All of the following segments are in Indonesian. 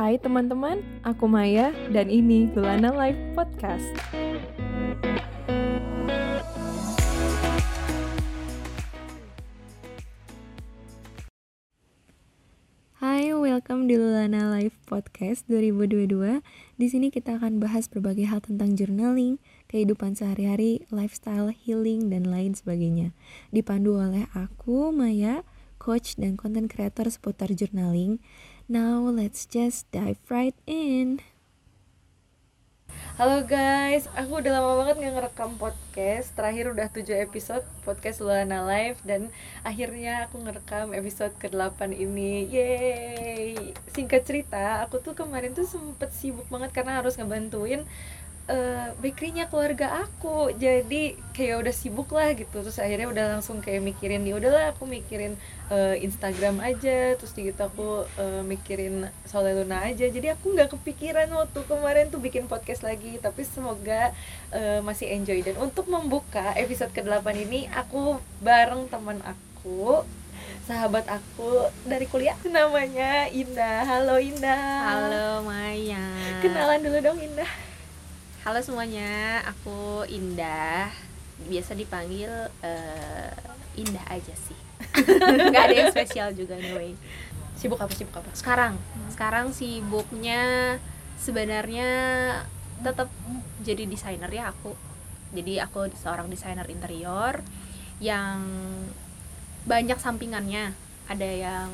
Hai teman-teman, aku Maya dan ini Lulana Live Podcast. Hai, welcome di Lulana Live Podcast 2022. Di sini kita akan bahas berbagai hal tentang journaling, kehidupan sehari-hari, lifestyle, healing, dan lain sebagainya. Dipandu oleh aku, Maya, coach dan content creator seputar journaling. Now let's just dive right in. Halo guys, aku udah lama banget nggak ngerekam podcast. Terakhir udah 7 episode podcast Luana Live Dan akhirnya aku ngerekam episode ke-8 ini. Yeay. Singkat cerita, aku tuh kemarin tuh sempet sibuk banget Karena harus ngebantuin uh, bakerynya keluarga aku jadi kayak udah sibuk lah gitu terus akhirnya udah langsung kayak mikirin ya udahlah aku mikirin uh, Instagram aja terus gitu aku uh, mikirin Soleh Luna aja jadi aku nggak kepikiran waktu kemarin tuh bikin podcast lagi tapi semoga uh, masih enjoy dan untuk membuka episode ke-8 ini aku bareng teman aku sahabat aku dari kuliah namanya Indah. Halo Indah. Halo Maya. Kenalan dulu dong Indah. Halo semuanya, aku Indah. Biasa dipanggil uh, Indah aja sih. Gak ada yang spesial juga anyway. Sibuk apa sibuk apa? Sekarang, hmm. sekarang sibuknya sebenarnya tetap jadi desainer ya aku. Jadi aku seorang desainer interior yang banyak sampingannya. Ada yang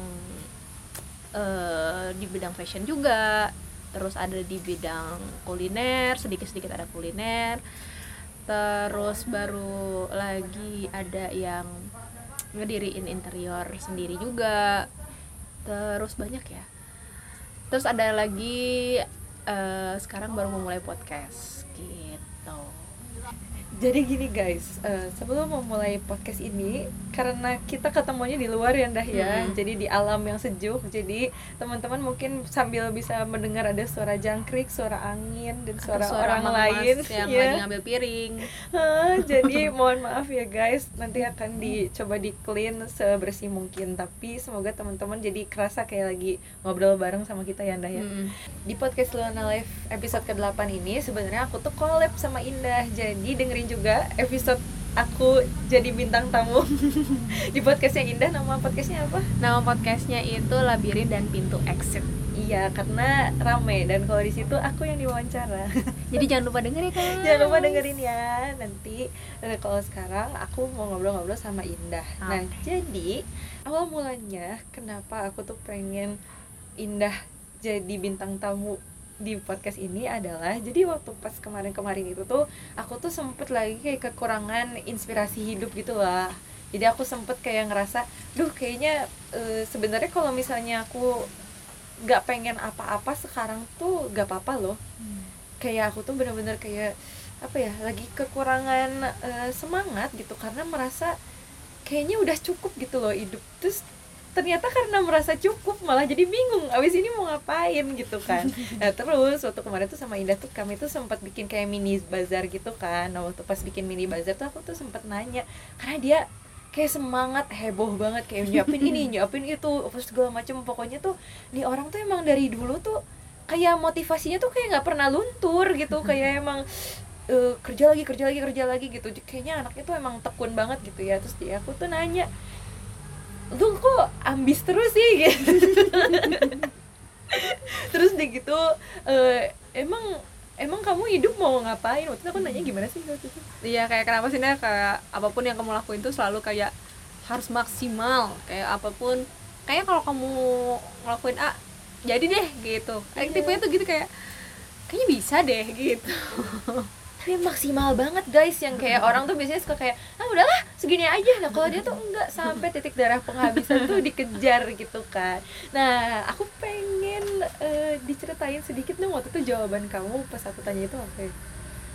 uh, di bidang fashion juga, terus ada di bidang kuliner sedikit-sedikit ada kuliner. Terus baru lagi ada yang ngediriin interior sendiri juga. Terus banyak ya. Terus ada lagi uh, sekarang baru memulai podcast gitu jadi gini guys uh, sebelum memulai podcast ini karena kita ketemunya di luar ya dah ya hmm. jadi di alam yang sejuk jadi teman-teman mungkin sambil bisa mendengar ada suara jangkrik suara angin dan suara, suara orang lain yang ya. lagi ngambil piring uh, jadi mohon maaf ya guys nanti akan dicoba di clean sebersih mungkin tapi semoga teman-teman jadi kerasa kayak lagi ngobrol bareng sama kita ya dah ya hmm. di podcast Luna Live episode ke-8 ini sebenarnya aku tuh collab sama Indah jadi dengerin juga episode aku jadi bintang tamu di podcastnya Indah nama podcastnya apa? Nama podcastnya itu Labirin dan Pintu Exit. Iya karena rame dan kalau di situ aku yang diwawancara. Jadi jangan lupa dengerin kan. Jangan lupa dengerin ya. Nanti eh, kalau sekarang aku mau ngobrol-ngobrol sama Indah. Okay. Nah jadi awal mulanya kenapa aku tuh pengen Indah jadi bintang tamu di podcast ini adalah jadi waktu pas kemarin-kemarin itu tuh aku tuh sempet lagi kayak kekurangan inspirasi hidup gitu lah jadi aku sempet kayak ngerasa duh kayaknya e, sebenarnya kalau misalnya aku nggak pengen apa-apa sekarang tuh gak apa-apa loh. Hmm. kayak aku tuh bener-bener kayak apa ya lagi kekurangan e, semangat gitu karena merasa kayaknya udah cukup gitu loh hidup. Terus ternyata karena merasa cukup malah jadi bingung abis ini mau ngapain? gitu kan. Nah terus waktu kemarin tuh sama Indah tuh kami tuh sempat bikin kayak mini bazar gitu kan. Nah waktu pas bikin mini bazar tuh aku tuh sempat nanya karena dia kayak semangat heboh banget kayak nyiapin ini nyiapin itu terus segala macem. Pokoknya tuh nih orang tuh emang dari dulu tuh kayak motivasinya tuh kayak nggak pernah luntur gitu. Kayak emang uh, kerja lagi kerja lagi kerja lagi gitu. Kayaknya anaknya tuh emang tekun banget gitu ya. Terus dia aku tuh nanya lu kok ambis terus sih gitu. Terus deh gitu uh, emang emang kamu hidup mau ngapain? Waktu itu aku nanya gimana sih? Waktu itu iya kayak kenapa sih nih kayak apa pun yang kamu lakuin tuh selalu kayak harus maksimal. Kayak apa pun kayak kalau kamu ngelakuin A jadi deh gitu. Kayak iya. tipenya tuh gitu kayak kayaknya bisa deh gitu tapi maksimal banget guys yang kayak orang tuh biasanya suka kayak ah udahlah segini aja. Nah kalau dia tuh enggak sampai titik darah penghabisan tuh dikejar gitu kan. Nah aku pengen uh, diceritain sedikit dong waktu itu jawaban kamu pas aku tanya itu apa ya?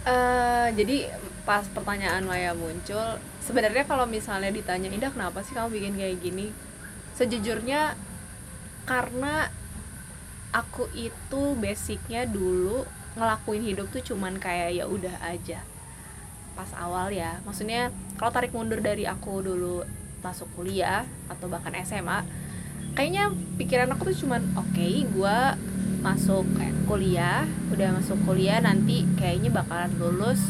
Uh, jadi pas pertanyaan Maya muncul sebenarnya kalau misalnya ditanya Indah kenapa sih kamu bikin kayak gini? Sejujurnya karena aku itu basicnya dulu ngelakuin hidup tuh cuman kayak ya udah aja. Pas awal ya maksudnya kalau tarik mundur dari aku dulu masuk kuliah atau bahkan SMA kayaknya pikiran aku tuh cuman oke okay, gue masuk kuliah udah masuk kuliah nanti kayaknya bakalan lulus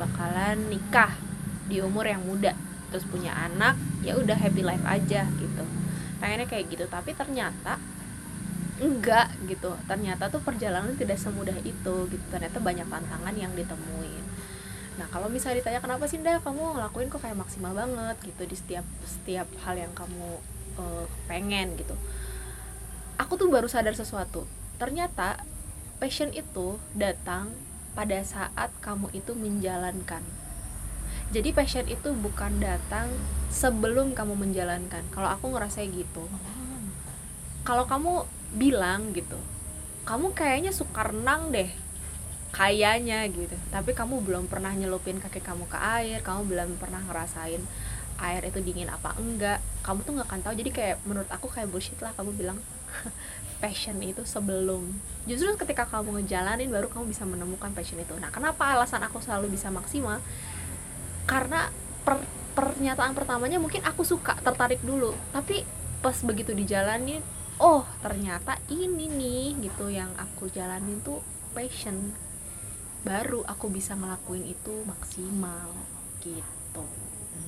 bakalan nikah di umur yang muda terus punya anak ya udah happy life aja gitu. Pengennya kayak gitu tapi ternyata enggak gitu. Ternyata tuh perjalanan tidak semudah itu gitu. Ternyata banyak tantangan yang ditemuin. Nah kalau misalnya ditanya kenapa sih ndak kamu ngelakuin kok kayak maksimal banget? gitu di setiap setiap hal yang kamu uh, pengen gitu. Aku tuh baru sadar sesuatu. Ternyata passion itu datang pada saat kamu itu menjalankan. Jadi passion itu bukan datang sebelum kamu menjalankan. Kalau aku ngerasa gitu. Kalau kamu bilang gitu kamu kayaknya suka renang deh kayaknya gitu. Tapi kamu belum pernah nyelupin kaki kamu ke air kamu belum pernah ngerasain air itu dingin apa enggak. Kamu tuh nggak akan tahu. Jadi kayak menurut aku kayak bullshit lah kamu bilang passion itu sebelum. Justru ketika kamu ngejalanin baru kamu bisa menemukan passion itu. Nah kenapa alasan aku selalu bisa maksimal? Karena per, pernyataan pertamanya mungkin aku suka tertarik dulu. Tapi pas begitu dijalani oh ternyata ini nih gitu yang aku jalanin tuh passion baru aku bisa ngelakuin itu maksimal gitu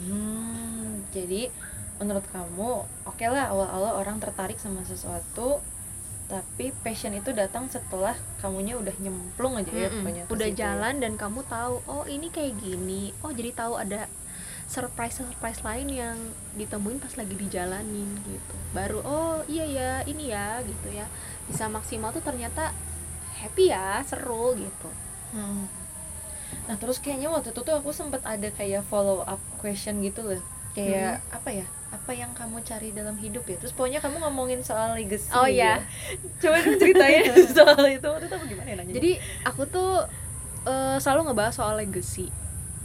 hmm, jadi menurut kamu oke okay lah awal-awal orang tertarik sama sesuatu tapi passion itu datang setelah kamunya udah nyemplung aja ya mm udah ya. jalan dan kamu tahu oh ini kayak gini oh jadi tahu ada surprise surprise lain yang ditemuin pas lagi dijalanin gitu. Baru oh iya ya ini ya gitu ya. Bisa maksimal tuh ternyata happy ya seru gitu. Hmm. nah terus kayaknya waktu itu tuh aku sempat ada kayak follow up question gitu loh. Kayak hmm. apa ya? Apa yang kamu cari dalam hidup ya? Terus pokoknya kamu ngomongin soal legacy oh iya. ya. coba dong ceritain soal itu. Waktu itu gimana ya nanya? Jadi aku tuh uh, selalu ngebahas soal legacy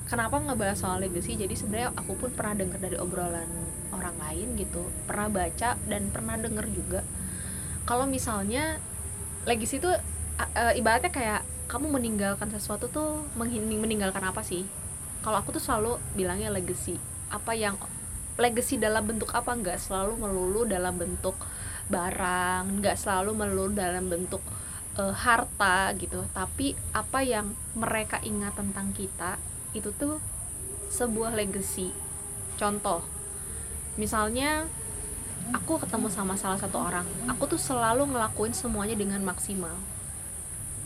kenapa ngebahas soal legacy? Jadi sebenarnya aku pun pernah dengar dari obrolan orang lain gitu pernah baca dan pernah dengar juga. Kalau misalnya legacy itu uh, ibaratnya kayak kamu meninggalkan sesuatu tuh meninggalkan apa sih? Kalau aku tuh selalu bilangnya legacy. Apa yang legacy dalam bentuk apa? Nggak selalu melulu dalam bentuk barang nggak selalu melulu dalam bentuk uh, harta gitu. Tapi apa yang mereka ingat tentang kita itu tuh sebuah legacy. Contoh misalnya aku ketemu sama salah satu orang aku tuh selalu ngelakuin semuanya dengan maksimal.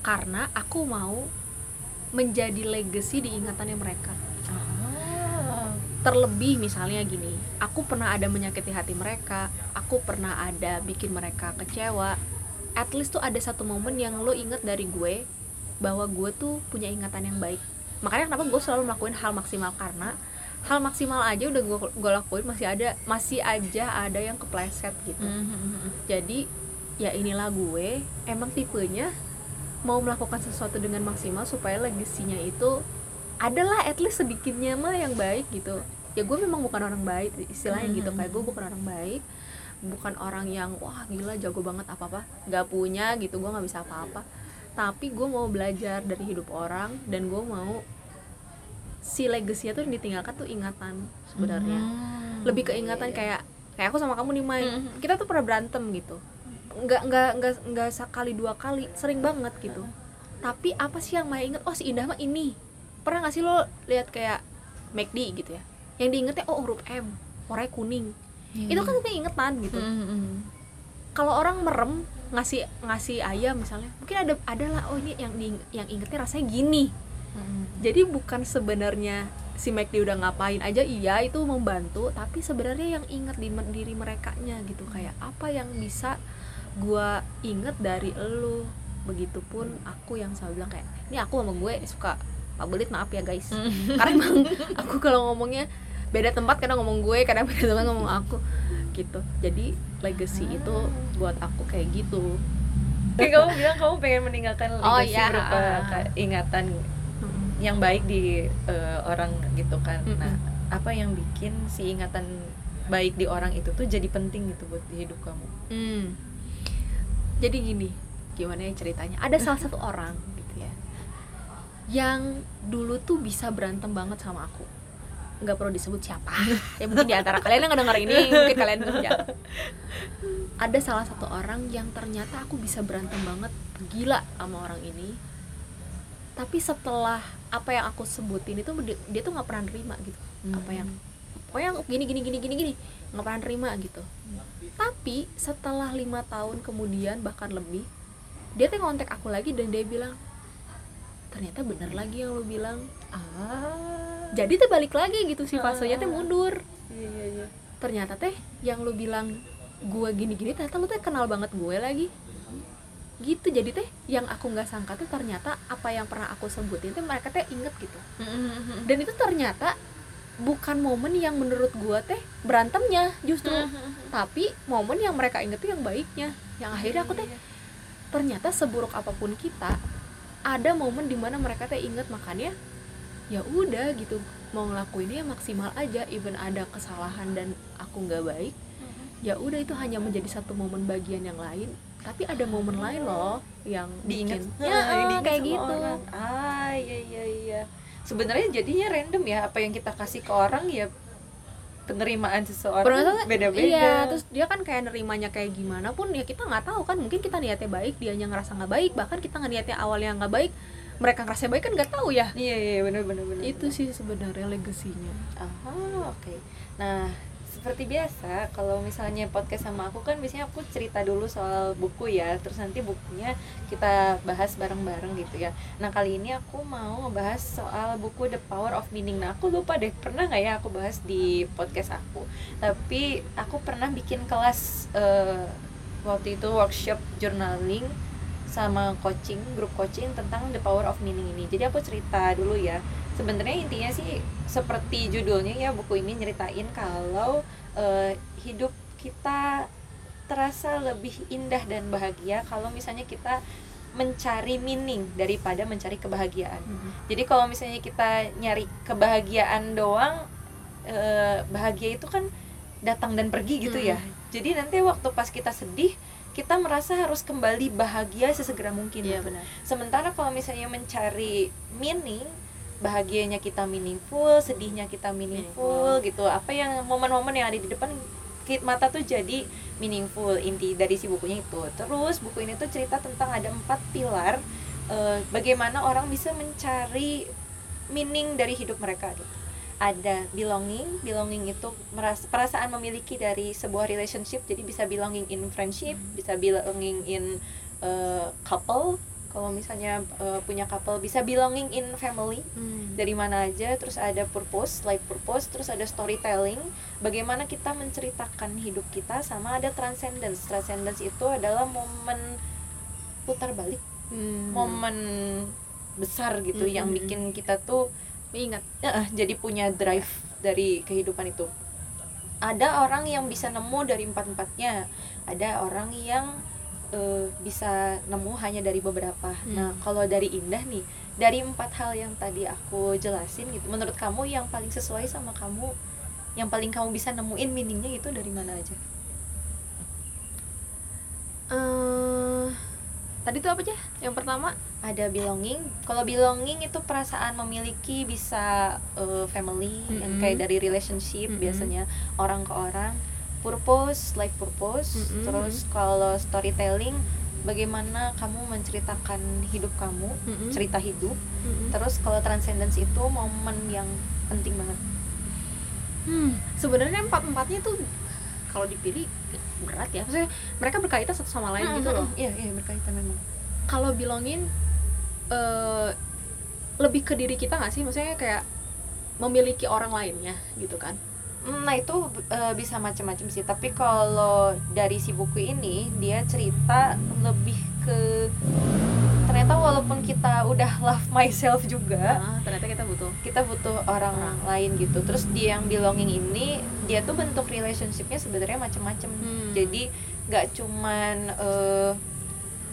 Karena aku mau menjadi legacy di ingatannya mereka. Terlebih misalnya gini aku pernah ada menyakiti hati mereka aku pernah ada bikin mereka kecewa at least tuh ada satu momen yang lo inget dari gue bahwa gue tuh punya ingatan yang baik makanya kenapa gue selalu melakukan hal maksimal karena hal maksimal aja udah gue gue lakuin masih ada masih aja ada yang kepleset gitu. Mm -hmm. jadi ya inilah gue emang tipenya mau melakukan sesuatu dengan maksimal supaya legasinya itu adalah at least sedikitnya mah yang baik gitu. Ya gue memang bukan orang baik istilahnya gitu. Kayak gue bukan orang baik bukan orang yang wah gila jago banget apa apa nggak punya gitu gue nggak bisa apa apa tapi gue mau belajar dari hidup orang dan gue mau si legacy tuh yang ditinggalkan tuh ingatan sebenarnya. Hmm, lebih ke ingatan iya, iya. kayak kayak aku sama kamu nih Mai. Hmm. kita tuh pernah berantem gitu. Nggak nggak nggak nggak sekali dua kali sering banget gitu. Tapi apa sih yang Mai inget oh si Indah mah ini. Pernah gak sih lo lihat kayak McD gitu ya? Yang diingetnya oh huruf M warnanya kuning. Hmm. itu kan kayak ingetan gitu. Hmm, hmm. kalau orang merem ngasih ngasih ayam misalnya mungkin ada ada lah oh ini yang di, yang ingetnya rasanya gini hmm. jadi bukan sebenarnya si McD udah ngapain aja iya itu membantu tapi sebenarnya yang inget di diri mereka nya gitu kayak apa yang bisa gua inget dari elu begitupun aku yang selalu bilang kayak ini aku sama gue suka Pak Belit maaf ya guys mm. karena emang aku kalau ngomongnya beda tempat kadang ngomong gue kadang beda tempat ngomong aku gitu jadi legacy ah. itu buat aku kayak gitu kayak kamu bilang kamu pengen meninggalkan oh, legacy oh, iya. berupa ingatan hmm. Yang baik di uh, orang gitu kan. Hmm. nah apa yang bikin si ingatan baik di orang itu tuh jadi penting gitu buat di hidup kamu? Hmm. jadi gini gimana ya ceritanya? Ada salah satu orang yang dulu tuh bisa berantem banget sama aku. Nggak perlu disebut siapa. Ya mungkin di antara kalian yang ngedenger ini mungkin kalian kerja ada salah satu orang yang ternyata aku bisa berantem banget gila sama orang ini tapi setelah apa yang aku sebutin itu dia, tuh nggak pernah nerima gitu. Apa yang pokoknya gini gini gini gini gini nggak pernah nerima gitu. Tapi setelah lima tahun kemudian bahkan lebih dia tuh ngontek aku lagi dan dia bilang ternyata bener lagi yang lo bilang. Ah. Jadi tuh balik lagi gitu sih fasenya tuh Ah. mundur. Iya iya iya. Ternyata teh yang lu bilang gue gini-gini ternyata lu teh kenal banget gue lagi gitu. Jadi teh yang aku nggak sangka tuh ternyata apa yang pernah aku sebutin tuh mereka teh inget gitu. Dan itu ternyata bukan momen yang menurut gue teh berantemnya justru. Tapi momen yang mereka inget tuh yang baiknya. Yang akhirnya aku teh ternyata seburuk apa pun kita ada momen di mana mereka teh inget makanya ya udah gitu mau ngelakuinnya maksimal aja even ada kesalahan dan aku nggak baik ya udah itu hanya menjadi satu momen bagian yang lain tapi ada momen lain loh yang diingat. bikin- ya, ya yang oh, diingat kayak gitu. orang. ah iya iya iya. Sebenarnya jadinya random ya apa yang kita kasih ke orang ya penerimaan seseorang beda-beda. Iya terus dia kan kayak nerimanya kayak gimana pun ya kita nggak tahu kan mungkin kita niatnya baik dia ngerasa nggak baik bahkan kita nggak niatnya awalnya nggak baik mereka ngerasa baik kan nggak tahu ya. Iya iya benar benar benar itu sih sebenarnya legasinya. Ah, oke. Nah, seperti biasa, kalau misalnya podcast sama aku kan biasanya aku cerita dulu soal buku ya, terus nanti bukunya kita bahas bareng-bareng gitu ya. Nah, kali ini aku mau ngebahas soal buku The Power of Meaning. Nah, aku lupa deh, pernah nggak ya aku bahas di podcast aku. Tapi aku pernah bikin kelas eh, waktu itu workshop journaling sama coaching, grup coaching tentang The Power of Meaning ini. Jadi aku cerita dulu ya sebenarnya intinya sih seperti judulnya ya buku ini nyeritain kalau eh, hidup kita terasa lebih indah dan bahagia kalau misalnya kita mencari meaning daripada mencari kebahagiaan. Jadi kalau misalnya kita nyari kebahagiaan doang eh, bahagia itu kan datang dan pergi gitu ya. Jadi nanti waktu pas kita sedih kita merasa harus kembali bahagia sesegera mungkin. iya benar Sementara kalau misalnya mencari meaning, bahagianya kita meaningful, sedihnya kita meaningful, gitu. Apa yang momen-momen yang ada di depan mata tuh jadi meaningful inti dari si bukunya itu. Terus buku ini tuh cerita tentang ada empat pilar eh, bagaimana orang bisa mencari meaning dari hidup mereka gitu. Ada belonging, belonging itu merasa perasaan memiliki dari sebuah relationship, jadi bisa belonging in friendship, bisa belonging in eh, couple, kalau misalnya eh, punya couple bisa belonging in family. Hmm. dari mana aja terus ada purpose life purpose terus ada storytelling. Bagaimana kita menceritakan hidup kita sama ada transcendence. Transcendence itu adalah momen putar balik. Hmm. momen besar gitu yang Mm-mm. bikin kita tuh ingat. Ya, jadi punya drive dari kehidupan itu. Ada orang yang bisa nemu dari empat empatnya ada orang yang eh, bisa nemu hanya dari beberapa. Hmm. nah kalau dari indah nih dari empat hal yang tadi aku jelasin gitu menurut kamu yang paling sesuai sama kamu yang paling kamu bisa nemuin meaningnya itu dari mana aja? Eh tadi tuh apa aja yang pertama ada belonging kalau belonging itu perasaan memiliki bisa eh, family yang Mm-mm. kayak dari relationship Mm-mm. biasanya orang ke orang purpose life purpose Mm-mm. terus kalau storytelling bagaimana kamu menceritakan hidup kamu Mm-mm. cerita hidup Mm-mm. terus kalau transcendence itu momen yang penting banget Hmm, sebenarnya empat empatnya tuh kalau dipilih berat ya. Maksudnya mereka berkaitan satu sama lain gitu loh. iya iya berkaitan memang Kalau bilangin eh lebih ke diri kita nggak sih? Maksudnya kayak memiliki orang lainnya gitu kan? Hmm, Nah itu eh, bisa macam-macam sih. Tapi kalau dari si buku ini dia cerita lebih ke ternyata walaupun kita udah love myself juga, Nah, ternyata kita butuh. kita butuh orang Orang. lain gitu. Terus dia yang belonging ini dia tuh bentuk relationshipnya sebenarnya macam-macam. Hmm. Jadi nggak cuman eh,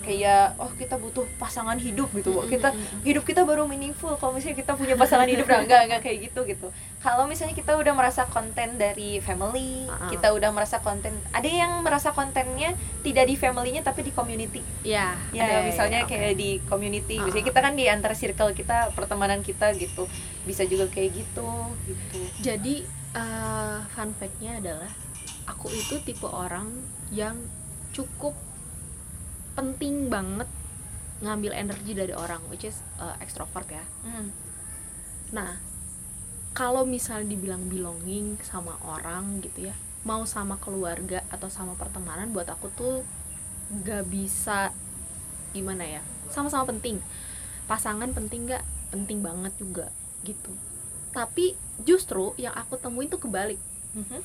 kayak oh kita butuh pasangan hidup gitu. Mm, Kita hidup kita baru meaningful kalau misalnya kita punya pasangan hidup nah enggak enggak kayak gitu gitu kalau misalnya kita udah merasa konten dari family Ah. kita udah merasa konten ada yang merasa kontennya tidak di familynya tapi di community Ya, ya ada, misalnya ya, oke. kayak di community Ah. misalnya kita kan di antar circle kita pertemanan kita gitu bisa juga kayak gitu gitu Jadi eh, fun fact-nya adalah aku itu tipe orang yang cukup penting banget ngambil energi dari orang which is uh, extrovert ya. Hmm. nah kalau misalnya dibilang belonging sama orang gitu ya mau sama keluarga atau sama pertemanan buat aku tuh gak bisa gimana ya sama-sama penting. Pasangan penting gak penting banget juga gitu. Tapi justru yang aku temuin tuh kebalik. Mhm.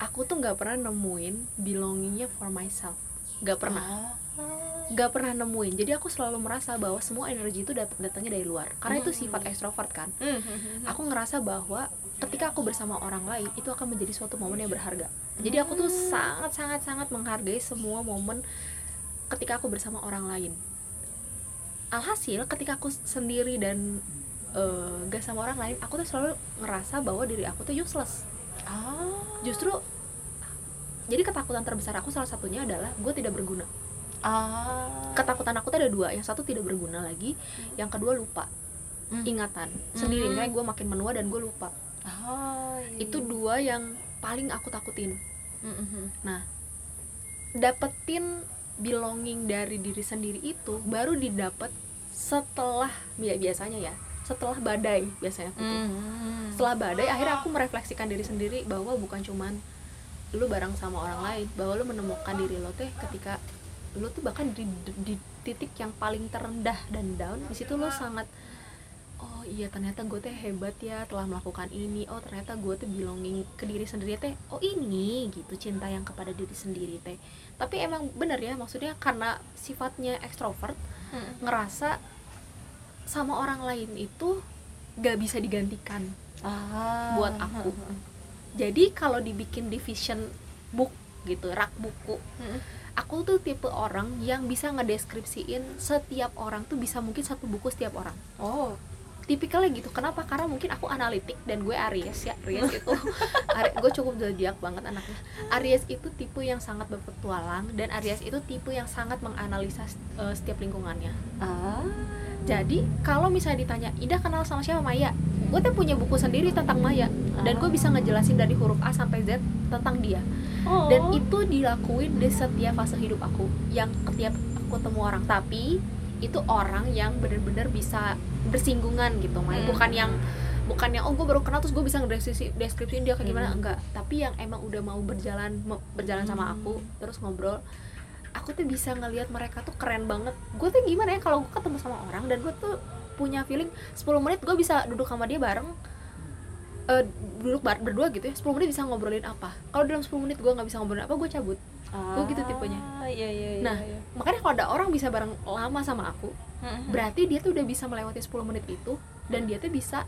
aku tuh nggak pernah nemuin belongingnya for myself nggak pernah Ah. nggak pernah nemuin jadi aku selalu merasa bahwa semua energi itu dat- datangnya dari luar karena itu Hmm. sifat ekstrovert kan Mhm. aku ngerasa bahwa ketika aku bersama orang lain itu akan menjadi suatu momen yang berharga jadi aku tuh Hmm. sangat sangat sangat menghargai semua momen ketika aku bersama orang lain alhasil ketika aku sendiri dan eh, gak sama orang lain aku tuh selalu ngerasa bahwa diri aku tuh useless Ah. justru jadi ketakutan terbesar aku salah satunya adalah gue tidak berguna Ah. ketakutan aku tuh ada dua yang satu tidak berguna lagi yang kedua lupa Hmm. ingatan sendiri Hmm. gue makin menua dan gue lupa Ah, iya, itu dua yang paling aku takutin Mhm. dapetin belonging dari diri sendiri itu baru didapat setelah ya biasanya ya setelah badai biasanya aku tuh. Mhm. setelah badai akhirnya aku merefleksikan diri sendiri bahwa bukan cuman lu bareng sama orang lain bahwa lu menemukan diri lo teh ketika lu tuh bahkan di, di titik yang paling terendah dan down di situ lo sangat oh iya ternyata gue teh hebat ya telah melakukan ini oh ternyata gue tuh belonging ke diri sendiri teh oh ini gitu cinta yang kepada diri sendiri teh tapi emang bener ya maksudnya karena sifatnya ekstrovert Mhm. ngerasa sama orang lain itu gak bisa digantikan Ah. buat aku. Jadi kalau dibikin division book gitu rak buku Mhm. aku tuh tipe orang yang bisa ngedeskripsiin setiap orang tuh bisa mungkin satu buku setiap orang. Oh. tipikalnya gitu. Kenapa? Karena mungkin aku analitik dan gue Aries ya Aries itu Ari- gue cukup zodiak banget anaknya. Aries itu tipe yang sangat berpetualang dan Aries itu tipe yang sangat menganalisa uh, setiap lingkungannya. Ah. jadi kalau misalnya ditanya Ida kenal sama siapa? Maya. Gue tuh punya buku sendiri tentang Maya dan gue bisa ngejelasin dari huruf A sampai Z tentang dia Oh. dan itu dilakuin di setiap fase hidup aku yang setiap aku ketemu orang tapi itu orang yang bener-bener bisa bersinggungan gitu Maya Hmm. bukan yang bukan yang oh gue baru kenal terus gue bisa ngedeskripsi deskripsiin dia kayak gimana Hmm. enggak tapi yang emang udah mau berjalan berjalan sama Hmm. aku terus ngobrol aku tuh bisa ngelihat mereka tuh keren banget gue tuh gimana ya kalau gue ketemu sama orang dan gue tuh punya feeling 10 menit gue bisa duduk sama dia bareng eh, duduk bar berdua gitu ya 10 menit bisa ngobrolin apa kalau dalam 10 menit gue nggak bisa ngobrolin apa gue cabut Gue gitu tipenya. Ah, Iya iya iya. Nah, iya. makanya kalau ada orang bisa bareng lama sama aku berarti dia tuh udah bisa melewati 10 menit itu dan dia tuh bisa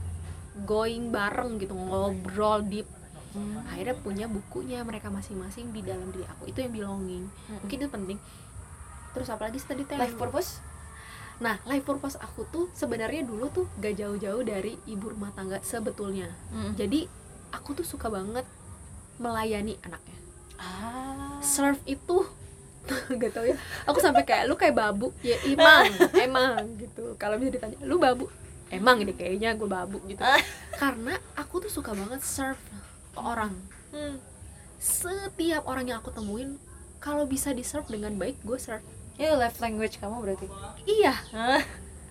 going bareng gitu ngobrol deep Hmm. akhirnya punya bukunya mereka masing-masing di dalam diri aku itu yang belonging mungkin itu penting terus apalagi tadi teh life purpose? Nah life purpose aku tuh sebenarnya dulu tuh gak jauh-jauh dari ibu rumah tangga sebetulnya. Mhm. jadi aku tuh suka banget melayani anaknya. Ah. serve itu gak tau ya. Aku sampai kayak lu kayak babu. Ya emang emang gitu. Kalau bisa ditanya lu babu? Emang ini kayaknya gue babu gitu. Karena aku tuh suka banget serve orang. Hmm. setiap orang yang aku temuin kalau bisa di serve dengan baik gue serve Itu life language kamu berarti. iya Ah.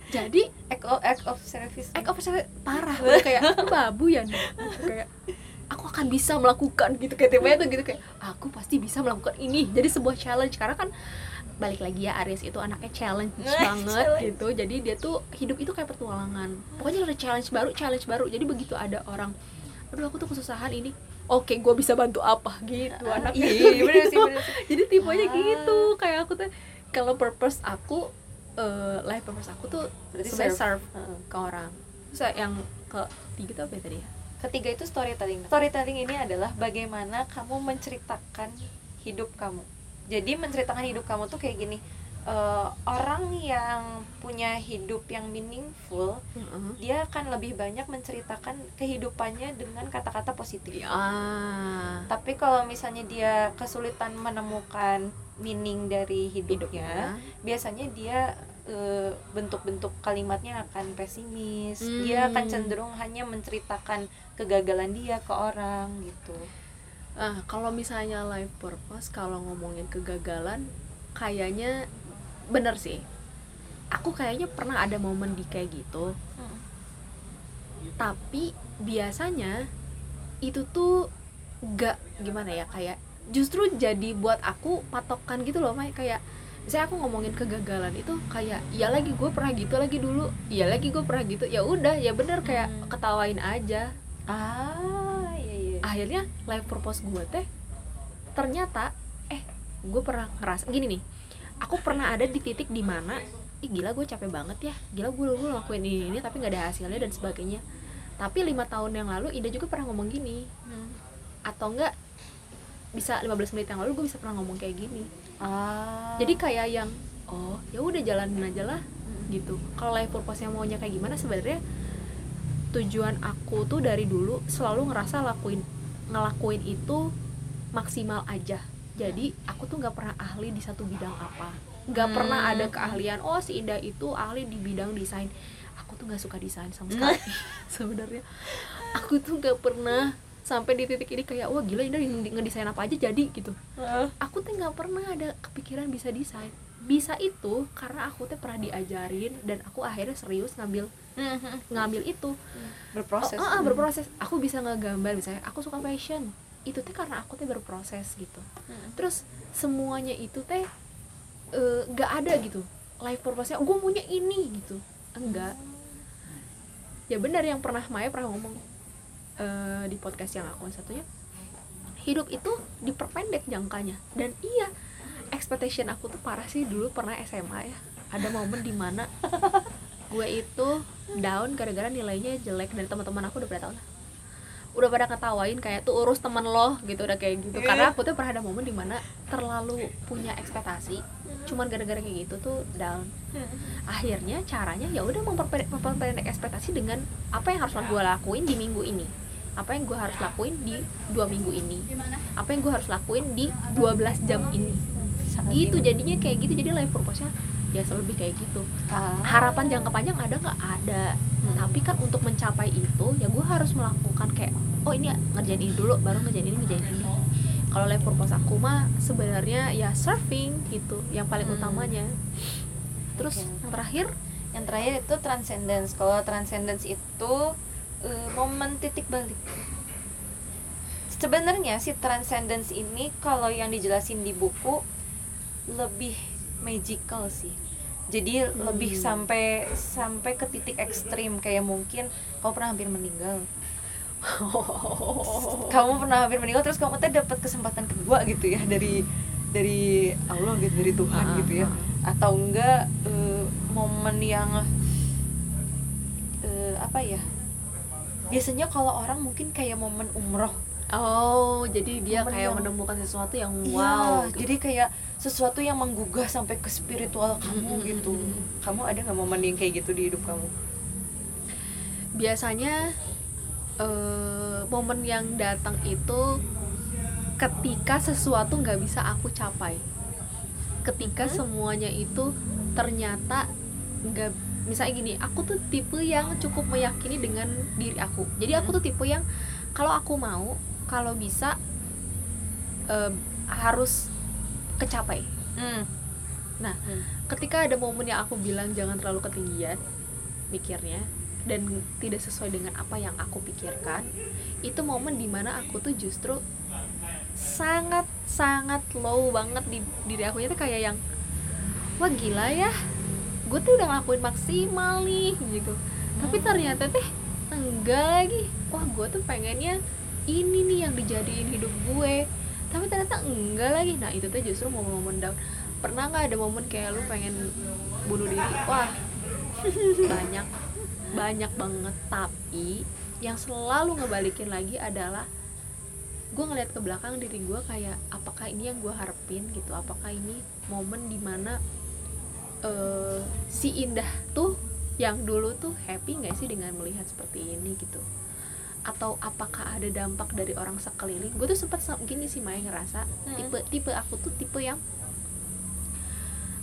jadi Act of, act of service. act of service parah gue kayak babu ya Nih?" Gitu, kayak aku akan bisa melakukan gitu kayak temanya tuh gitu kayak aku pasti bisa melakukan ini jadi sebuah challenge karena kan balik lagi ya Aries itu anaknya challenge banget Challenge. gitu jadi dia tuh hidup itu kayak petualangan pokoknya ada challenge baru challenge baru jadi begitu ada orang aduh aku tuh kesusahan ini oke gue bisa bantu apa gitu anaknya Iya, iya, bener sih, bener sih. jadi tipenya Ah. gitu kayak aku tuh kalau purpose aku eh, life purpose aku tuh Berarti serve. serve ke orang terus yang ke tiga tuh apa ya tadi ya Ketiga itu storytelling. Storytelling ini adalah bagaimana kamu menceritakan hidup kamu. Jadi menceritakan hidup kamu tuh kayak gini. eh, orang yang punya hidup yang meaningful, dia akan lebih banyak menceritakan kehidupannya dengan kata-kata positif. ah Tapi kalau misalnya dia kesulitan menemukan meaning dari hidupnya, hidupnya biasanya dia eh, bentuk-bentuk kalimatnya akan pesimis. Hmm. Dia akan cenderung hanya menceritakan kegagalan dia ke orang gitu. ah kalau misalnya life purpose kalau ngomongin kegagalan kayaknya bener sih aku kayaknya pernah ada momen di kayak gitu Hmm. tapi biasanya itu tuh gak gimana ya kayak justru jadi buat aku patokan gitu loh Mai. Kayak misalnya aku ngomongin kegagalan itu kayak ya lagi gue pernah gitu lagi dulu. Ya lagi gue pernah gitu. Ya udah ya bener kayak Hmm. ketawain aja. Ah iya iya. Akhirnya life purpose gue teh ternyata eh gue pernah ngerasa gini nih. Aku pernah ada di titik di mana ih gila gue capek banget ya. Gila gue dulu ngelakuin ini, ini tapi nggak ada hasilnya dan sebagainya. Tapi lima tahun yang lalu Ida juga pernah ngomong gini. Hmm. atau enggak bisa 15 menit yang lalu gue bisa pernah ngomong kayak gini. Ah. Jadi kayak yang oh. ya udah jalanin aja lah Hmm. gitu. Kalau life purpose yang maunya kayak gimana sebenarnya tujuan aku tuh dari dulu selalu ngerasa lakuin ngelakuin itu maksimal aja. Jadi aku tuh nggak pernah ahli di satu bidang apa. Nggak Hmm. pernah ada keahlian oh si Indah itu ahli di bidang desain. Aku tuh nggak suka desain sama sekali sebenarnya. Aku tuh nggak pernah sampai di titik ini kayak wah gila Indah ngedesain apa aja jadi gitu. Ah. aku tuh nggak pernah ada kepikiran bisa desain. Bisa itu karena aku tuh pernah diajarin dan aku akhirnya serius ngambil ngambil itu. Berproses. Oh, ah, ah, berproses. Aku bisa ngegambar misalnya aku suka fashion. Itu teh karena aku teh berproses gitu. Hmm. terus semuanya itu teh eh, nggak ada gitu. Life purpose-nya gue maunya ini gitu. Enggak. Ya benar yang pernah Maya pernah ngomong eh, di podcast yang aku satunya hidup itu diperpendek jangkanya. Dan iya expectation aku tuh parah sih dulu pernah SMA ya. Ada momen di mana gue itu down gara-gara nilainya jelek dan teman-teman aku udah pada tahu lah. Udah pada ketawain kayak tuh urus temen lo gitu udah kayak gitu. Karena aku tuh pernah ada momen di mana terlalu punya ekspektasi cuman gara-gara kayak gitu tuh down. Akhirnya caranya ya udah memperpendek ekspektasi dengan apa yang harus gue lakuin di minggu ini apa yang gue harus lakuin di dua minggu ini? Apa yang gue harus lakuin di 12 jam ini? Gitu jadinya kayak gitu. Jadi life purpose-nya ya lebih kayak gitu. Ah. harapan jangka panjang ada nggak? Ada. Hmm. tapi kan untuk mencapai itu ya gue harus melakukan kayak oh ini ngerjain ini dulu baru ngerjain ini ngerjain ini. Kalau life purpose aku mah sebenarnya ya surfing gitu yang paling Hmm. utamanya. Terus Oke. yang terakhir? Yang terakhir itu transcendence. Kalau transcendence itu eh, momen titik balik. Sebenarnya si transcendence ini kalau yang dijelasin di buku lebih magical sih. Jadi Hmm. lebih sampai sampai ke titik ekstrim. Kayak mungkin kamu pernah hampir meninggal. Kamu pernah hampir meninggal terus kamu teh dapat kesempatan kedua gitu ya dari dari Allah gitu dari Tuhan Ah, gitu ya. atau enggak eh, momen yang eh, apa ya biasanya kalau orang mungkin kayak momen umroh. Oh jadi dia Momen kayak yang- menemukan sesuatu yang Iya, wow gitu. jadi kayak sesuatu yang menggugah sampai ke spiritual kamu gitu. kamu ada nggak momen yang kayak gitu di hidup kamu? Biasanya eh, momen yang datang itu ketika sesuatu nggak bisa aku capai. Ketika Mhm. semuanya itu ternyata nggak misalnya gini aku tuh tipe yang cukup meyakini dengan diri aku jadi aku tuh tipe yang kalau aku mau kalau bisa eh, harus kecapai Hmm. Nah, Hmm. ketika ada momen yang aku bilang jangan terlalu ketinggian mikirnya dan tidak sesuai dengan apa yang aku pikirkan, itu momen di mana aku tuh justru sangat sangat low banget di diri aku itu kayak yang wah gila ya, gue tuh udah ngelakuin maksimal nih gitu. Tapi Hmm. ternyata teh enggak lagi. Wah gue tuh pengennya ini nih yang dijadiin hidup gue tapi ternyata enggak lagi nah itu tuh justru momen-momen down pernah nggak ada momen kayak lu pengen bunuh diri wah banyak banyak banget tapi yang selalu ngebalikin lagi adalah gue ngeliat ke belakang diri gue kayak apakah ini yang gue harapin gitu apakah ini momen di mana eh, si indah tuh yang dulu tuh happy nggak sih dengan melihat seperti ini gitu atau apakah ada dampak dari orang sekeliling gue tuh sempat se- gini sih Maya ngerasa Mm-mm. tipe tipe aku tuh tipe yang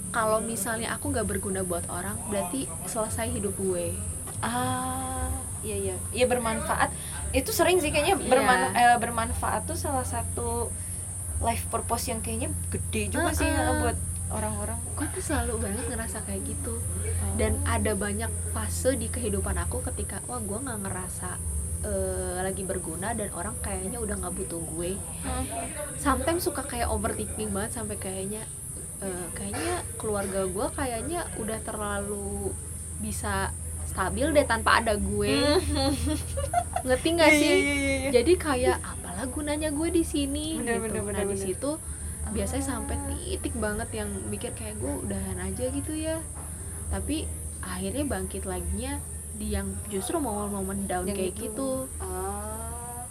kalau misalnya aku nggak berguna buat orang berarti selesai hidup gue ah iya iya iya bermanfaat itu sering sih kayaknya Iya. berman- eh, bermanfaat tuh salah satu life purpose yang kayaknya gede juga sih Uh-uh. ya, buat orang-orang. Gue tuh selalu banget ngerasa kayak gitu. Dan ada banyak fase di kehidupan aku ketika wah gue nggak ngerasa eh, lagi berguna dan orang kayaknya udah nggak butuh gue. Sometimes suka kayak overthinking banget sampai kayaknya eh, kayaknya keluarga gue kayaknya udah terlalu bisa stabil deh tanpa ada gue. Ngerti nggak Iya, sih? iya, iya, iya. jadi kayak apalah gunanya gue di sini? Bener, gitu. bener, bener, nah di situ biasanya sampai titik banget yang mikir kayak gue udahan aja gitu ya tapi akhirnya bangkit laginya di yang justru momen-momen down Yang kayak itu. gitu Ah,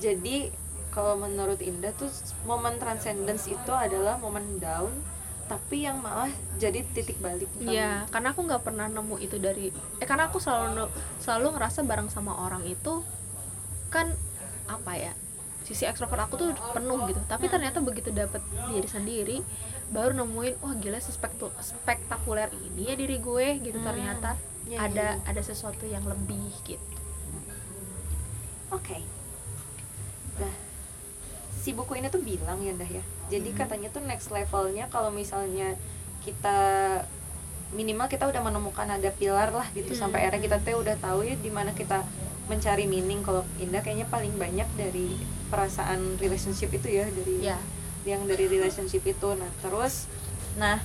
jadi kalau menurut Indah tuh momen transcendence itu adalah momen down tapi yang malah jadi titik balik. Iya, karena aku nggak pernah nemu itu dari eh karena aku selalu selalu ngerasa bareng sama orang itu kan apa ya sisi ekstrovert aku tuh penuh gitu tapi ternyata begitu dapet diri sendiri baru nemuin wah gila sespektu- spektakuler ini ya diri gue gitu Hmm. ternyata Iya, ada iya. ada sesuatu yang lebih gitu Oke. Nah, si buku ini tuh bilang ya Dah ya. Jadi Hmm. katanya tuh next levelnya kalau misalnya kita minimal kita udah menemukan ada pilar lah gitu Hmm. sampai akhirnya kita tuh udah tahu ya di mana kita mencari meaning kalau Indah kayaknya paling banyak dari perasaan relationship itu ya dari ya yang dari relationship itu. Nah, terus nah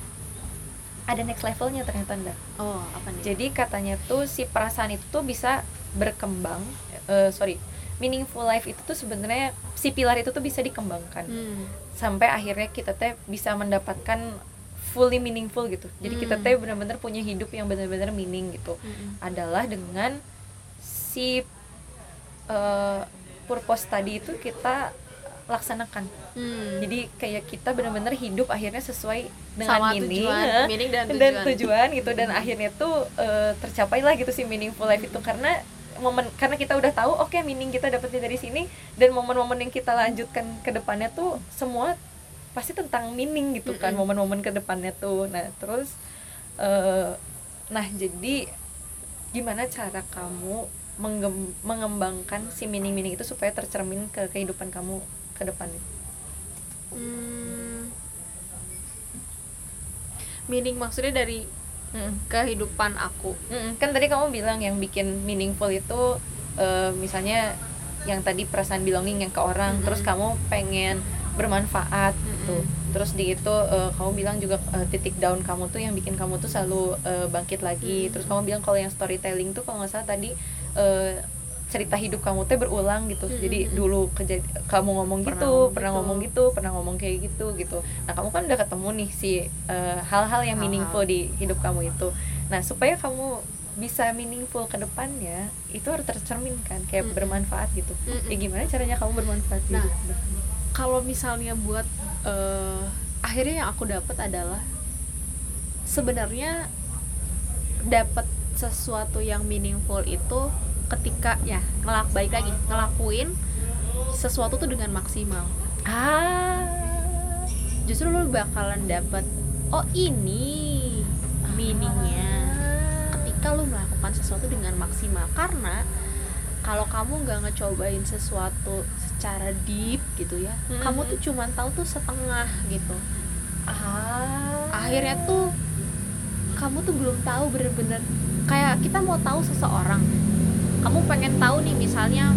ada next levelnya ternyata Nda. oh apa nih Jadi katanya tuh si perasaan itu tuh bisa berkembang, eh, sorry, meaningful life itu tuh sebenarnya si pilar itu tuh bisa dikembangkan Hmm. sampai akhirnya kita teh bisa mendapatkan fully meaningful gitu. Jadi kita Hmm. teh benar-benar punya hidup yang benar-benar meaning gitu. Mm-mm. Adalah dengan si eh, purpose tadi itu kita laksanakan. Hmm. Jadi kayak kita benar-benar hidup akhirnya sesuai dengan sama meaning, tujuan ya meaning dan tujuan, dan tujuan. gitu. Dan akhirnya tuh eh, tercapailah gitu si meaningful life itu. Karena momen karena kita udah tahu oke meaning kita dapetnya dari sini. Dan momen-momen yang kita lanjutkan ke depannya tuh semua pasti tentang meaning gitu kan. Momen-momen ke depannya tuh. Nah terus eh, nah jadi gimana cara kamu mengembangkan si meaning-meaning itu supaya tercermin ke kehidupan kamu ke depannya Hmm. meaning maksudnya dari Mm. kehidupan aku Mm, kan tadi kamu bilang yang bikin meaningful itu eh, misalnya yang tadi perasaan belonging yang ke orang Mm-mm. terus kamu pengen bermanfaat gitu Mm-mm. terus di itu eh, kamu bilang juga eh, titik down kamu tuh yang bikin kamu tuh selalu eh, bangkit lagi Mm. terus kamu bilang kalau yang storytelling tuh kalau nggak salah tadi eh, cerita hidup kamu tuh berulang gitu jadi Mm-mm. dulu kejadi kamu ngomong Pernah gitu ngomong pernah gitu. ngomong gitu pernah ngomong kayak gitu gitu nah kamu kan udah ketemu nih si eh, hal-hal yang Hal-hal. meaningful di hidup kamu itu nah supaya kamu bisa meaningful ke depannya itu harus tercerminkan kayak Mm-mm. bermanfaat gitu Mm-mm. ya gimana caranya kamu bermanfaat Nah, kalau misalnya buat eh, akhirnya yang aku dapat adalah sebenarnya dapat sesuatu yang meaningful itu ketika ya ngelak baik lagi ngelakuin sesuatu tuh dengan maksimal. Ah. Justru lo bakalan dapat oh ini meaningnya ketika lo melakukan sesuatu dengan maksimal. Karena kalau kamu nggak ngecobain sesuatu secara deep gitu ya Mhm. kamu tuh cuman tahu tuh setengah gitu. Ah. Akhirnya tuh kamu tuh belum tahu bener-bener kayak kita mau tahu seseorang. Kamu pengen tahu nih misalnya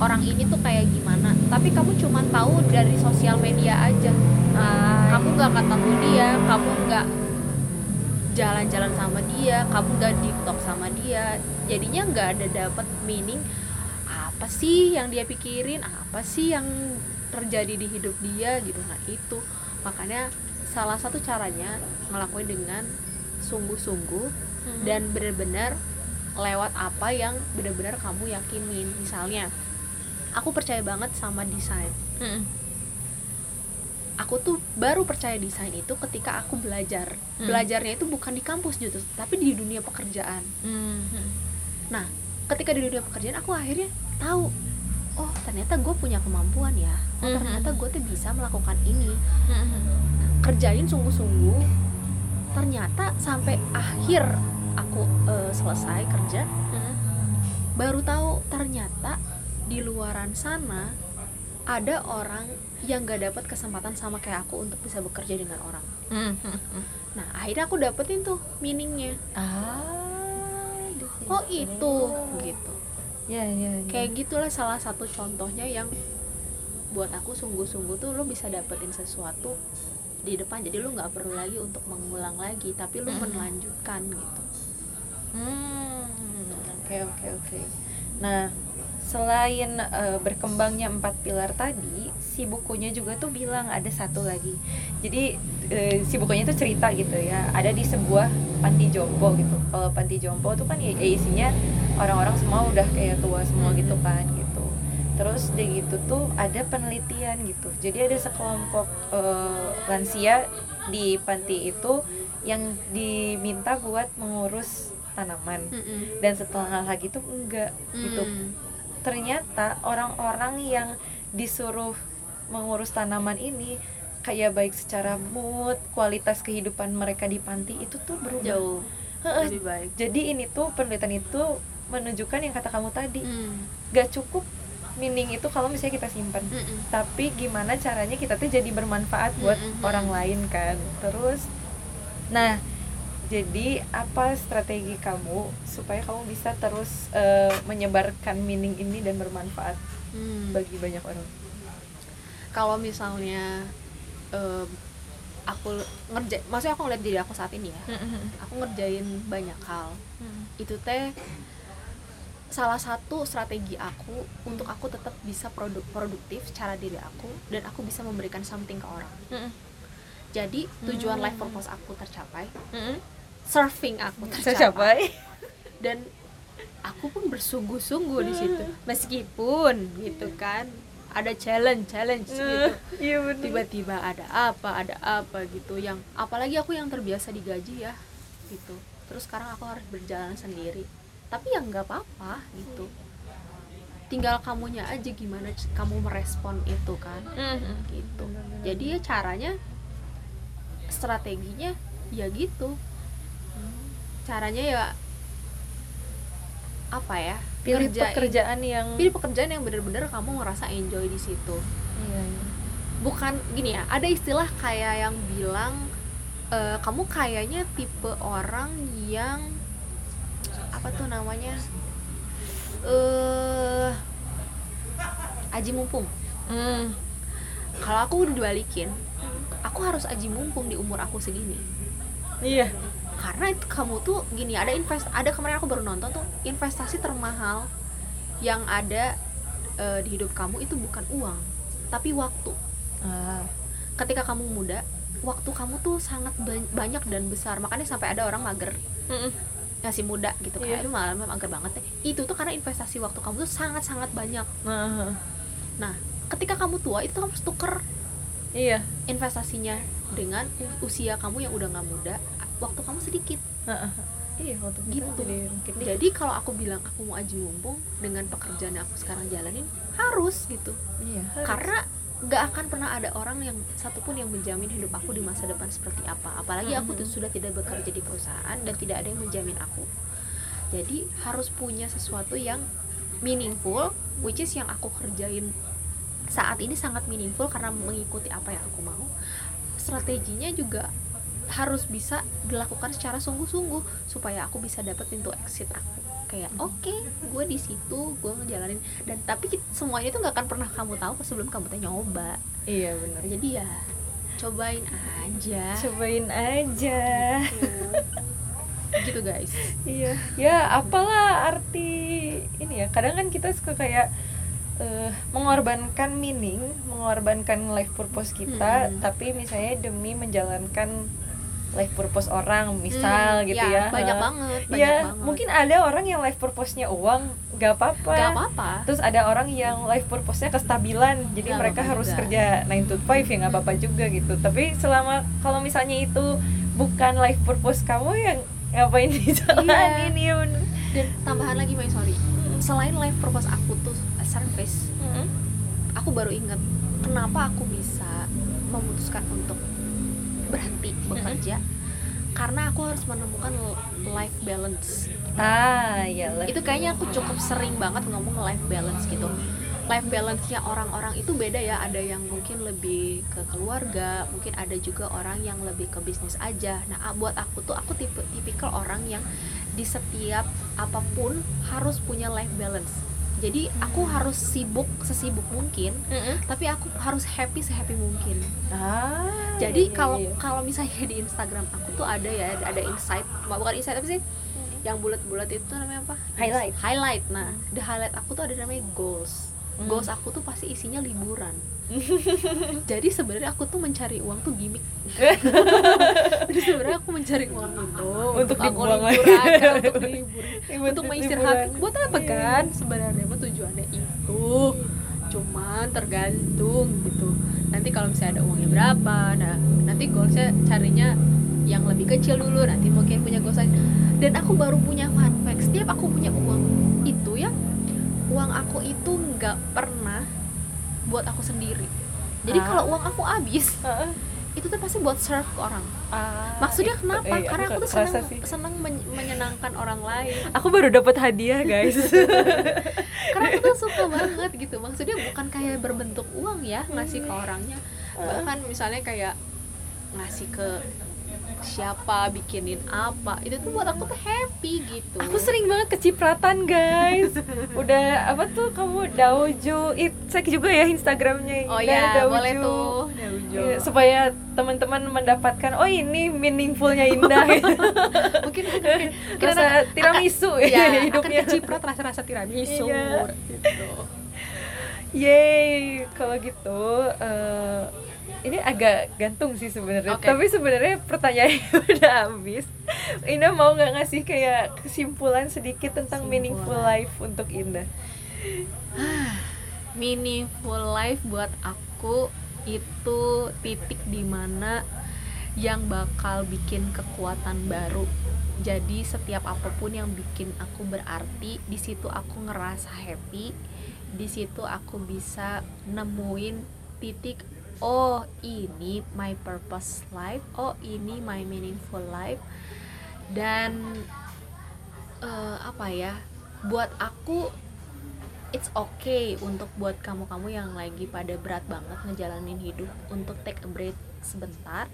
orang ini tuh kayak gimana. Tapi kamu cuman tahu dari sosial media aja. Ah, kamu nggak ketemu dia kamu nggak jalan-jalan sama dia kamu nggak deep talk sama dia. Jadinya nggak ada dapat meaning. Apa sih yang dia pikirin? Apa sih yang terjadi di hidup dia gitu? Nah itu. Makanya salah satu caranya ngelakuin dengan sungguh-sungguh Mhm. dan benar-benar lewat apa yang benar-benar kamu yakinin. Misalnya aku percaya banget sama desain. Mm-mm. aku tuh baru percaya desain itu ketika aku belajar. Hmm. belajarnya itu bukan di kampus gitu tapi di dunia pekerjaan. Nah ketika di dunia pekerjaan aku akhirnya tahu oh ternyata gue punya kemampuan ya. Oh ternyata gue tuh bisa melakukan ini. Kerjain sungguh-sungguh ternyata sampai akhir aku eh, selesai kerja Mhm. baru tahu ternyata di luaran sana ada orang yang gak dapat kesempatan sama kayak aku untuk bisa bekerja dengan orang. Nah akhirnya aku dapetin tuh meaningnya. Ah oh itu gitu. Ya ya, ya. kayak gitulah salah satu contohnya yang buat aku sungguh-sungguh tuh lo bisa dapetin sesuatu di depan jadi lo nggak perlu lagi untuk mengulang lagi tapi lo Mm. melanjutkan gitu Hmm, oke oke oke. Nah, selain eh, berkembangnya empat pilar tadi, si bukunya juga tuh bilang ada satu lagi. Jadi eh, si bukunya tuh cerita gitu ya, ada di sebuah panti jompo gitu. Kalau panti jompo tuh kan ya, ya isinya orang-orang semua udah kayak tua semua gitu kan gitu. Terus dari gitu tuh ada penelitian gitu. Jadi ada sekelompok eh, lansia di panti itu yang diminta buat mengurus tanaman Mm-mm. dan setelah lagi tuh enggak gitu Mm. ternyata orang-orang yang disuruh mengurus tanaman ini kayak baik secara mood kualitas kehidupan mereka di panti itu tuh berubah jauh lebih baik jadi ini tuh penelitian itu menunjukkan yang kata kamu tadi Mm. gak cukup meaning itu kalau misalnya kita simpan Mm-mm. tapi gimana caranya kita tuh jadi bermanfaat buat Mm-mm. orang lain kan? Terus nah jadi apa strategi kamu supaya kamu bisa terus eh, menyebarkan meaning ini dan bermanfaat Mm. bagi banyak orang? Kalau misalnya em, aku ngerja maksudnya aku ngeliat diri aku saat ini ya. Aku ngerjain banyak hal. Itu teh salah satu strategi aku untuk aku tetap bisa produk produktif secara diri aku dan aku bisa memberikan something ke orang. Jadi tujuan Hmm. life purpose aku tercapai. Surfing aku tercapai. tercapai dan aku pun bersungguh-sungguh di situ. Meskipun gitu kan ada challenge challenge gitu. Iya benar tiba-tiba ada apa ada apa gitu yang apalagi aku yang terbiasa digaji ya gitu. Terus sekarang aku harus berjalan sendiri tapi ya nggak apa-apa gitu. Tinggal kamunya aja gimana kamu merespon itu kan gitu. Jadi ya caranya strateginya ya gitu. Caranya ya apa ya pilih ngerjain- pekerjaan yang pilih pekerjaan yang bener-bener kamu ngerasa enjoy di situ. Iya, iya. bukan gini ya ada istilah kayak yang bilang eh, kamu kayaknya tipe orang yang apa tuh namanya? Eh aji mumpung. Hmm. kalau aku udah dibalikin aku harus aji mumpung di umur aku segini. Iya. Karena itu kamu tuh gini ada invest ada kemarin aku baru nonton tuh investasi termahal yang ada eh, di hidup kamu itu bukan uang tapi waktu. Ah. ketika kamu muda waktu kamu tuh sangat ba- banyak dan besar. Makanya sampai ada orang mager masih muda gitu Iya. kayak aduh malah mager banget deh. Itu tuh karena investasi waktu kamu tuh sangat sangat banyak. Nah, nah ketika kamu tua itu kamu harus tuker iya. investasinya dengan usia kamu yang udah nggak muda waktu kamu sedikit. Iya waktu Gitu. jadi jadi kalau aku bilang aku mau aji mumpung dengan pekerjaan yang aku sekarang jalanin harus gitu. Iya karena nggak akan pernah ada orang yang satupun yang menjamin hidup aku di masa depan seperti apa. Apalagi aku tuh sudah tidak bekerja di perusahaan dan tidak ada yang menjamin aku. Jadi harus punya sesuatu yang meaningful which is yang aku kerjain saat ini sangat meaningful karena mengikuti apa yang aku mau. Strateginya juga harus bisa dilakukan secara sungguh-sungguh supaya aku bisa dapat pintu exit aku kayak oke gue di situ gue ngejalanin. Dan tapi semuanya itu nggak akan pernah kamu tahu sebelum kamu teh nyoba. Iya benar. Jadi ya cobain aja. Cobain aja. Gitu. Guys. Iya. Ya apalah arti ini ya. Kadang kan kita suka kayak eh, mengorbankan meaning mengorbankan life purpose kita Mm-mm. tapi misalnya demi menjalankan life purpose orang misal Hmm, gitu ya, banyak Eh, banget banyak ya banget. mungkin ada orang yang life purpose-nya uang gak apa-apa. Nggak apa-apa. Terus ada orang yang life purpose-nya kestabilan jadi Nggak mereka harus juga. kerja 9 to 5 ya nggak apa-apa juga gitu. Tapi selama kalau misalnya itu bukan life purpose kamu yang ngapain dijalanin ya bener dan tambahan lagi Mai sorry. Selain life purpose aku tuh service Mm-mm. aku baru ingat kenapa aku bisa memutuskan untuk berhenti bekerja karena aku harus menemukan life balance. Ah iya itu kayaknya aku cukup sering banget ngomong life balance gitu. Life balance-nya orang-orang itu beda ya. Ada yang mungkin lebih ke keluarga mungkin ada juga orang yang lebih ke bisnis aja. Nah buat aku tuh aku tipe tipikal orang yang di setiap apa pun harus punya life balance jadi aku harus sibuk sesibuk mungkin mm -hmm. tapi aku harus happy sehappy mungkin. Ah jadi kalau iya, iya. kalau misalnya di Instagram aku tuh ada ya ada insight bukan insight tapi sih? Yang bulat-bulat itu namanya apa? Highlight. Highlight. Nah the highlight aku tuh ada namanya goals. Hmm. goals aku tuh pasti isinya liburan jadi sebenarnya aku tuh mencari uang tuh gimmick. Jadi sebenarnya aku mencari uang itu untuk, untuk aku liburan kan, untuk libur untuk mengistirahat buat apa iya. kan? Sebenarnya tujuannya itu. Cuman tergantung gitu. Nanti kalau misalnya ada uangnya berapa nah nanti goalsnya carinya yang lebih kecil dulu. Nanti mungkin punya goals dan aku baru punya fun fact. Setiap aku punya uang itu ya uang aku itu nggak pernah buat aku sendiri. Jadi ah. kalau uang aku habis uh. itu tuh pasti buat serve ke orang. Ah, maksudnya kenapa? eh, karena aku tuh senang senang men menyenangkan orang lain. Aku baru dapat hadiah guys. Karena aku tuh suka banget gitu. Maksudnya bukan kayak berbentuk uang ya ngasih ke orangnya. Bahkan misalnya kayak ngasih ke siapa bikinin apa. Itu tuh buat aku tuh happy gitu. Aku sering banget kecipratan guys. Udah apa tuh kamu daujo it cek juga ya instagramnya. Oh ya daujo. boleh tuh daujo ya, supaya teman-teman mendapatkan oh ini meaningfulnya indah. Mungkin mungkin rasa tiramisu akan, ya hidupnya akan keciprat rasa-rasa tiramisu iya. gitu Yeay, kalau gitu uh, ini agak gantung sih sebenarnya okay. tapi sebenarnya pertanyaannya udah habis Indah mau nggak ngasih kayak kesimpulan sedikit tentang kesimpulan. meaningful life untuk Indah meaningful life buat aku itu titik di mana yang bakal bikin kekuatan baru jadi setiap apa pun yang bikin aku berarti di situ aku ngerasa happy di situ aku bisa nemuin titik oh ini my purpose life oh ini my meaningful life. Dan uh, apa ya buat aku it's okay untuk buat kamu-kamu yang lagi pada berat banget ngejalanin hidup untuk take a break sebentar.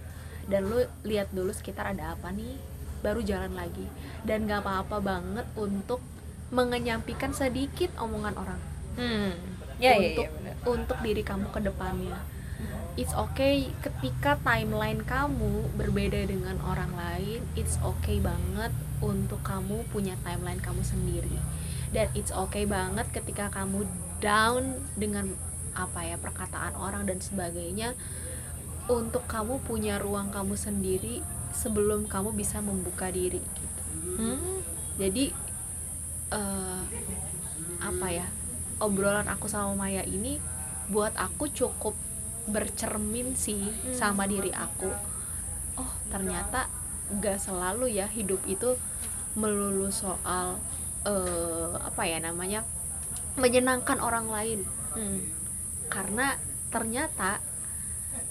Dan lu lihat dulu sekitar ada apa nih baru jalan lagi. Dan gak apa-apa banget untuk mengenyampikan sedikit omongan orang hmm. ya, untuk ya, ya, untuk diri kamu ke depannya it's okay ketika timeline kamu berbeda dengan orang lain it's okay banget untuk kamu punya timeline kamu sendiri dan it's okay banget ketika kamu down dengan apa ya perkataan orang dan sebagainya untuk kamu punya ruang kamu sendiri sebelum kamu bisa membuka diri gitu hmm? jadi uh, apa ya obrolan aku sama Maya ini buat aku cukup bercermin sih hmm. sama diri aku oh ternyata gak selalu ya hidup itu melulu soal uh, apa ya namanya menyenangkan orang lain hmm. karena ternyata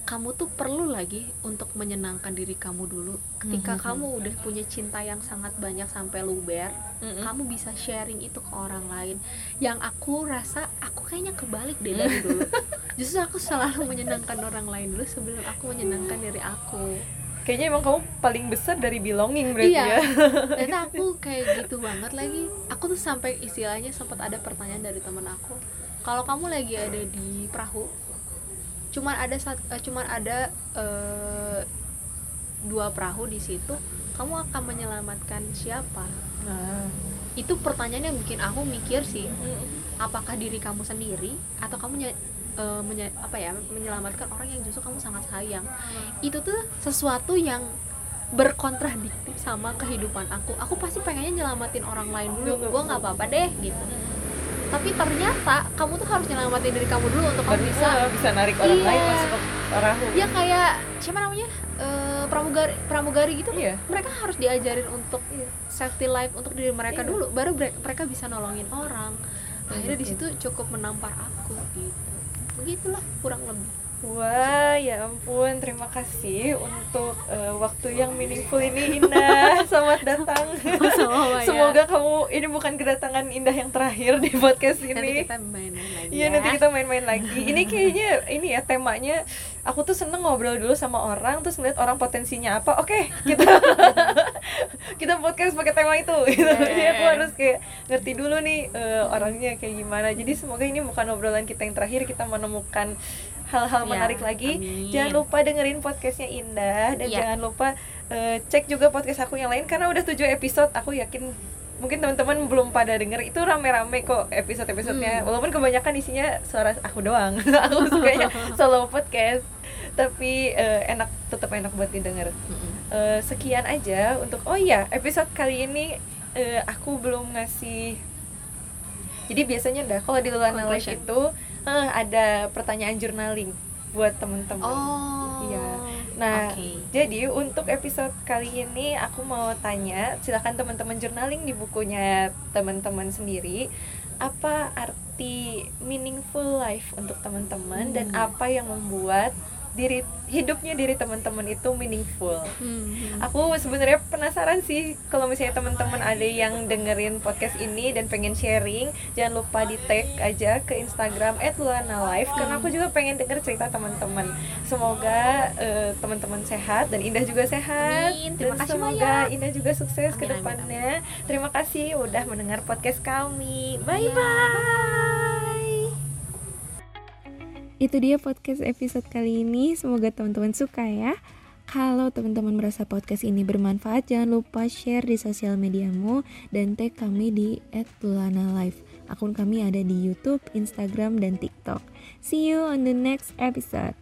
kamu tuh perlu lagi untuk menyenangkan diri kamu dulu. Ketika mm-hmm. kamu udah punya cinta yang sangat banyak sampai luber mm-hmm. kamu bisa sharing itu ke orang lain. Yang aku rasa aku kayaknya kebalik deh dari dulu. Justru aku selalu menyenangkan orang lain dulu sebelum aku menyenangkan diri aku. Kayaknya emang kamu paling besar dari belonging berarti iya. ya. Ternyata aku kayak gitu banget lagi. Aku tuh sampai istilahnya sempat ada pertanyaan dari temen aku. Kalau kamu lagi ada di perahu cuman ada uh, cuman ada uh, dua perahu di situ kamu akan menyelamatkan siapa? Nah. itu pertanyaan yang bikin aku mikir sih. Apakah diri kamu sendiri atau kamu uh, menye, apa ya menyelamatkan orang yang justru kamu sangat sayang? Itu tuh sesuatu yang berkontradiktif sama kehidupan aku. Aku pasti pengennya nyelamatin orang lain dulu. Gue nggak apa-apa deh gitu tapi ternyata kamu tuh harus nyelamatin diri kamu dulu untuk kamu bisa bisa narik orang iya. lain masuk ke perahu ya kayak siapa namanya uh, pramugari pramugari gitu iya. mereka harus diajarin untuk iya. safety life untuk diri mereka iya. dulu baru mereka bisa nolongin orang akhirnya di situ cukup menampar aku gitu begitulah kurang lebih Wah, ya ampun, terima kasih untuk uh, waktu yang meaningful ini Indah. Selamat datang. Sama ya. Semoga kamu ini bukan kedatangan Indah yang terakhir di podcast ini. Nanti kita main-main lagi. Iya, ya. nanti kita main-main lagi. Ini kayaknya ini ya temanya aku tuh seneng ngobrol dulu sama orang terus ngeliat orang potensinya apa. Oke, kita kita podcast pakai tema itu gitu. Jadi aku harus kayak ngerti dulu nih uh, orangnya kayak gimana. Jadi semoga ini bukan obrolan kita yang terakhir, kita menemukan hal-hal Ya, menarik lagi. amin. Jangan lupa dengerin podcastnya Indah dan Ya. jangan lupa eh, cek juga podcast aku yang lain karena udah 7 episode. Aku yakin mungkin teman-teman belum pada denger itu rame-rame kok episode-episodenya. Hmm. Walaupun kebanyakan isinya suara aku doang. aku sukanya solo podcast. Tapi eh, enak tetap enak buat didengar. Eh, sekian aja untuk oh iya episode kali ini eh, aku belum ngasih jadi biasanya dah kalau di Lulana Live itu eh, ada pertanyaan journaling buat temen-temen Oh. Iya. Nah, Oke. jadi untuk episode kali ini aku mau tanya, silakan teman-teman journaling di bukunya teman-teman sendiri, apa arti meaningful life untuk teman-teman dan Hmm. apa yang membuat diri hidupnya diri teman-teman itu meaningful. Hmm. Aku sebenarnya penasaran sih kalau misalnya teman-teman ada yang dengerin podcast ini dan pengen sharing, jangan lupa di tag aja ke Instagram @lulanalive karena aku juga pengen denger cerita teman-teman. Semoga eh, teman-teman sehat dan Indah juga sehat. Amin. Dan Terima kasih, semoga Maya. Indah juga sukses ke Amin, amin, depannya. Terima kasih udah mendengar podcast kami. Bye bye itu dia podcast episode kali ini. Semoga teman-teman suka ya. Kalau teman-teman merasa podcast ini bermanfaat, jangan lupa share di sosial mediamu dan tag kami di @lulanalive. Akun kami ada di YouTube, Instagram, dan TikTok. See you on the next episode.